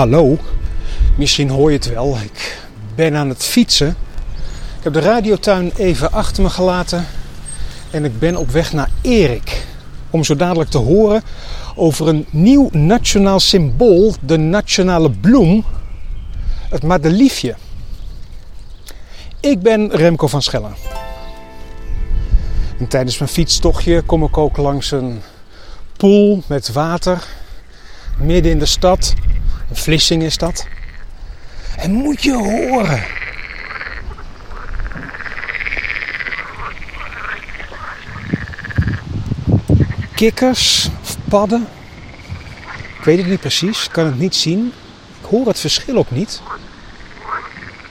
Hallo, misschien hoor je het wel. Ik ben aan het fietsen. Ik heb de radiotuin even achter me gelaten en ik ben op weg naar Erik. Om zo dadelijk te horen over een nieuw nationaal symbool, de nationale bloem, het madeliefje. Ik ben Remco van Schellen. En tijdens mijn fietstochtje kom ik ook langs een poel met water midden in de stad. Een Vlissing is dat. En moet je horen. Kikkers of padden. Ik weet het niet precies, kan het niet zien. Ik hoor het verschil ook niet.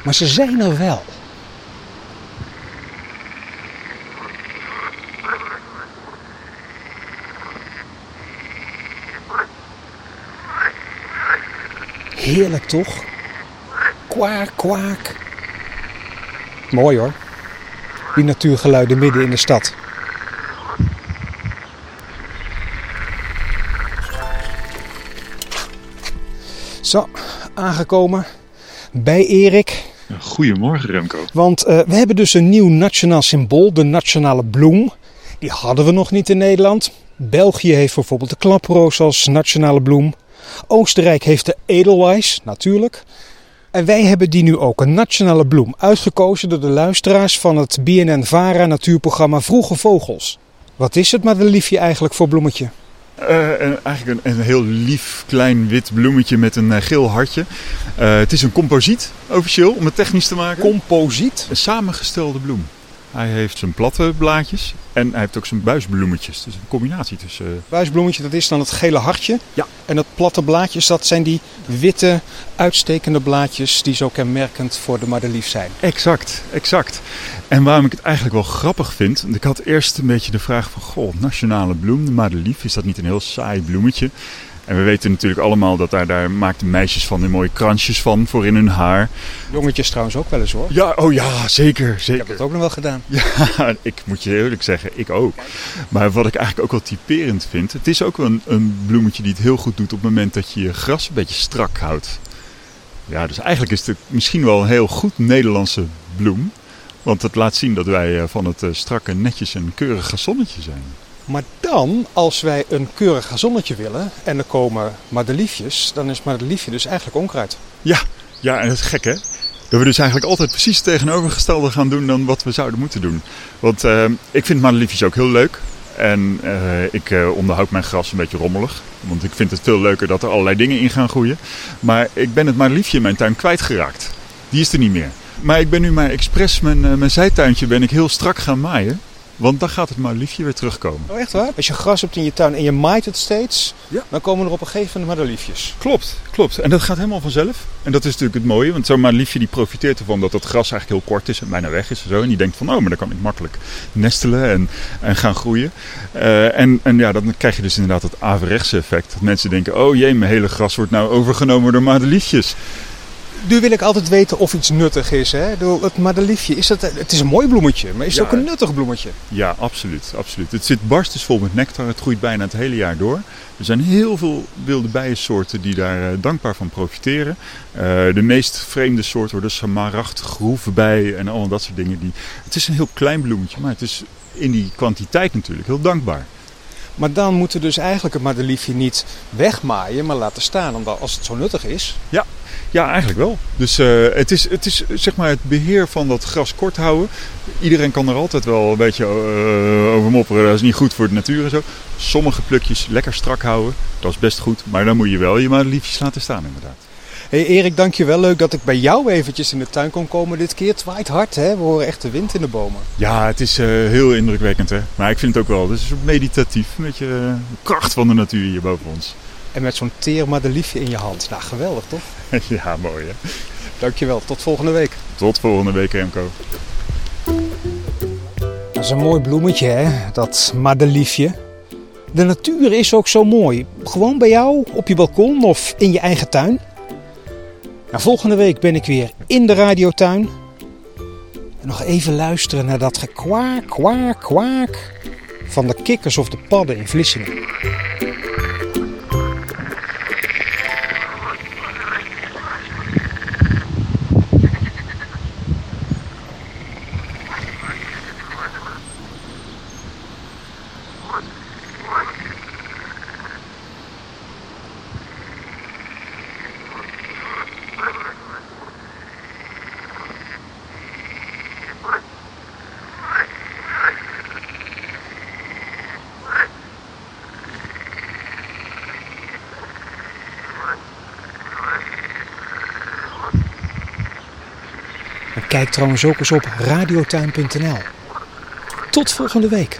Maar ze zijn er wel. Heerlijk toch? Kwaak, kwaak. Mooi hoor. Die natuurgeluiden midden in de stad. Zo, aangekomen bij Erik. Goedemorgen Remco. Want uh, we hebben dus een nieuw nationaal symbool, de nationale bloem. Die hadden we nog niet in Nederland. België heeft bijvoorbeeld de klaproos als nationale bloem. Oostenrijk heeft de Edelweiss, natuurlijk. En wij hebben die nu ook, een nationale bloem, uitgekozen door de luisteraars van het BNN-VARA natuurprogramma Vroege Vogels. Wat is het madeliefje eigenlijk voor bloemetje? Uh, eigenlijk een, een, heel lief klein wit bloemetje met een uh, geel hartje. Uh, het is een composiet, officieel, om het technisch te maken. Composiet? Een samengestelde bloem. Hij heeft zijn platte blaadjes en hij heeft ook zijn buisbloemetjes. Dus een combinatie tussen... Uh... Buisbloemetje, dat is dan het gele hartje. Ja. En dat platte blaadjes, dat zijn die witte, uitstekende blaadjes die zo kenmerkend voor de madelief zijn. Exact, exact. En waarom ik het eigenlijk wel grappig vind... Ik had eerst een beetje de vraag van... Goh, nationale bloem, de madelief, is dat niet een heel saai bloemetje? En we weten natuurlijk allemaal dat daar, daar maakten meisjes van die mooie kransjes van voor in hun haar. Jongetjes trouwens ook wel eens hoor. Ja, oh ja, zeker. zeker. Ik heb het ook nog wel gedaan. Ja, ik moet je eerlijk zeggen, ik ook. Maar wat ik eigenlijk ook wel typerend vind, het is ook wel een, een bloemetje die het heel goed doet op het moment dat je je gras een beetje strak houdt. Ja, dus eigenlijk is het misschien wel een heel goed Nederlandse bloem. Want het laat zien dat wij van het strakke, netjes en keurige zonnetje zijn. Maar dan, als wij een keurig gazonnetje willen en er komen madeliefjes, dan is madeliefje dus eigenlijk onkruid. Ja, ja, en dat is gek hè? Dat we dus eigenlijk altijd precies het tegenovergestelde gaan doen dan wat we zouden moeten doen. Want uh, ik vind madeliefjes ook heel leuk. En uh, ik uh, onderhoud mijn gras een beetje rommelig. Want ik vind het veel leuker dat er allerlei dingen in gaan groeien. Maar ik ben het madeliefje in mijn tuin kwijtgeraakt. Die is er niet meer. Maar ik ben nu maar expres mijn, mijn zijtuintje ben ik heel strak gaan maaien. Want dan gaat het maar liefje weer terugkomen. Oh, echt waar? Als je gras hebt in je tuin en je maait het steeds, ja. dan komen er op een gegeven moment madeliefjes. Klopt, klopt. En dat gaat helemaal vanzelf. En dat is natuurlijk het mooie, want zo'n madeliefje die profiteert ervan dat het gras eigenlijk heel kort is en bijna weg is en zo. En die denkt van, oh, maar dan kan ik makkelijk nestelen en, en gaan groeien. Uh, en, en ja, dan krijg je dus inderdaad het averechtse effect. Dat mensen denken, oh jee, mijn hele gras wordt nou overgenomen door madeliefjes. Nu wil ik altijd weten of iets nuttig is. Hè? Het madeliefje, is het, het is een mooi bloemetje, maar is het ook een nuttig bloemetje? Ja, absoluut, absoluut. Het zit barstensvol met nectar. Het groeit bijna het hele jaar door. Er zijn heel veel wilde bijensoorten die daar eh, dankbaar van profiteren. Eh, de meest vreemde soorten worden smaragd, groevenbij en allemaal dat soort dingen. Die... Het is een heel klein bloemetje, maar het is in die kwantiteit natuurlijk heel dankbaar. Maar dan moet er dus eigenlijk het madeliefje niet wegmaaien, maar laten staan, omdat als het zo nuttig is. Ja, eigenlijk wel. Dus eh, het, is, het is zeg maar het beheer van dat gras kort houden. Iedereen kan er altijd wel een beetje eh, over mopperen. Dat is niet goed voor de natuur en zo. Sommige plukjes lekker strak houden. Dat is best goed. Maar dan moet je wel je madeliefjes laten staan inderdaad. Hé hey Erik, dankjewel. Leuk dat ik bij jou eventjes in de tuin kon komen dit keer. Het waait hard, hè? We horen echt de wind in de bomen. Ja, het is eh, heel indrukwekkend hè. Maar ik vind het ook wel. Het is meditatief. Een beetje de kracht van de natuur hier boven ons. En met zo'n teer madeliefje in je hand. Nou, geweldig toch? ja, mooi hè. Dankjewel. Tot volgende week. Tot volgende week Remco. Dat is een mooi bloemetje, hè? Dat madeliefje. De natuur is ook zo mooi. Gewoon bij jou, op je balkon of in je eigen tuin. Nou, volgende week ben ik weer in de radiotuin. En nog even luisteren naar dat gekwaak, kwaak, kwaak van de kikkers of de padden in Vlissingen. Kijk trouwens ook eens op radiotuin.nl. Tot volgende week.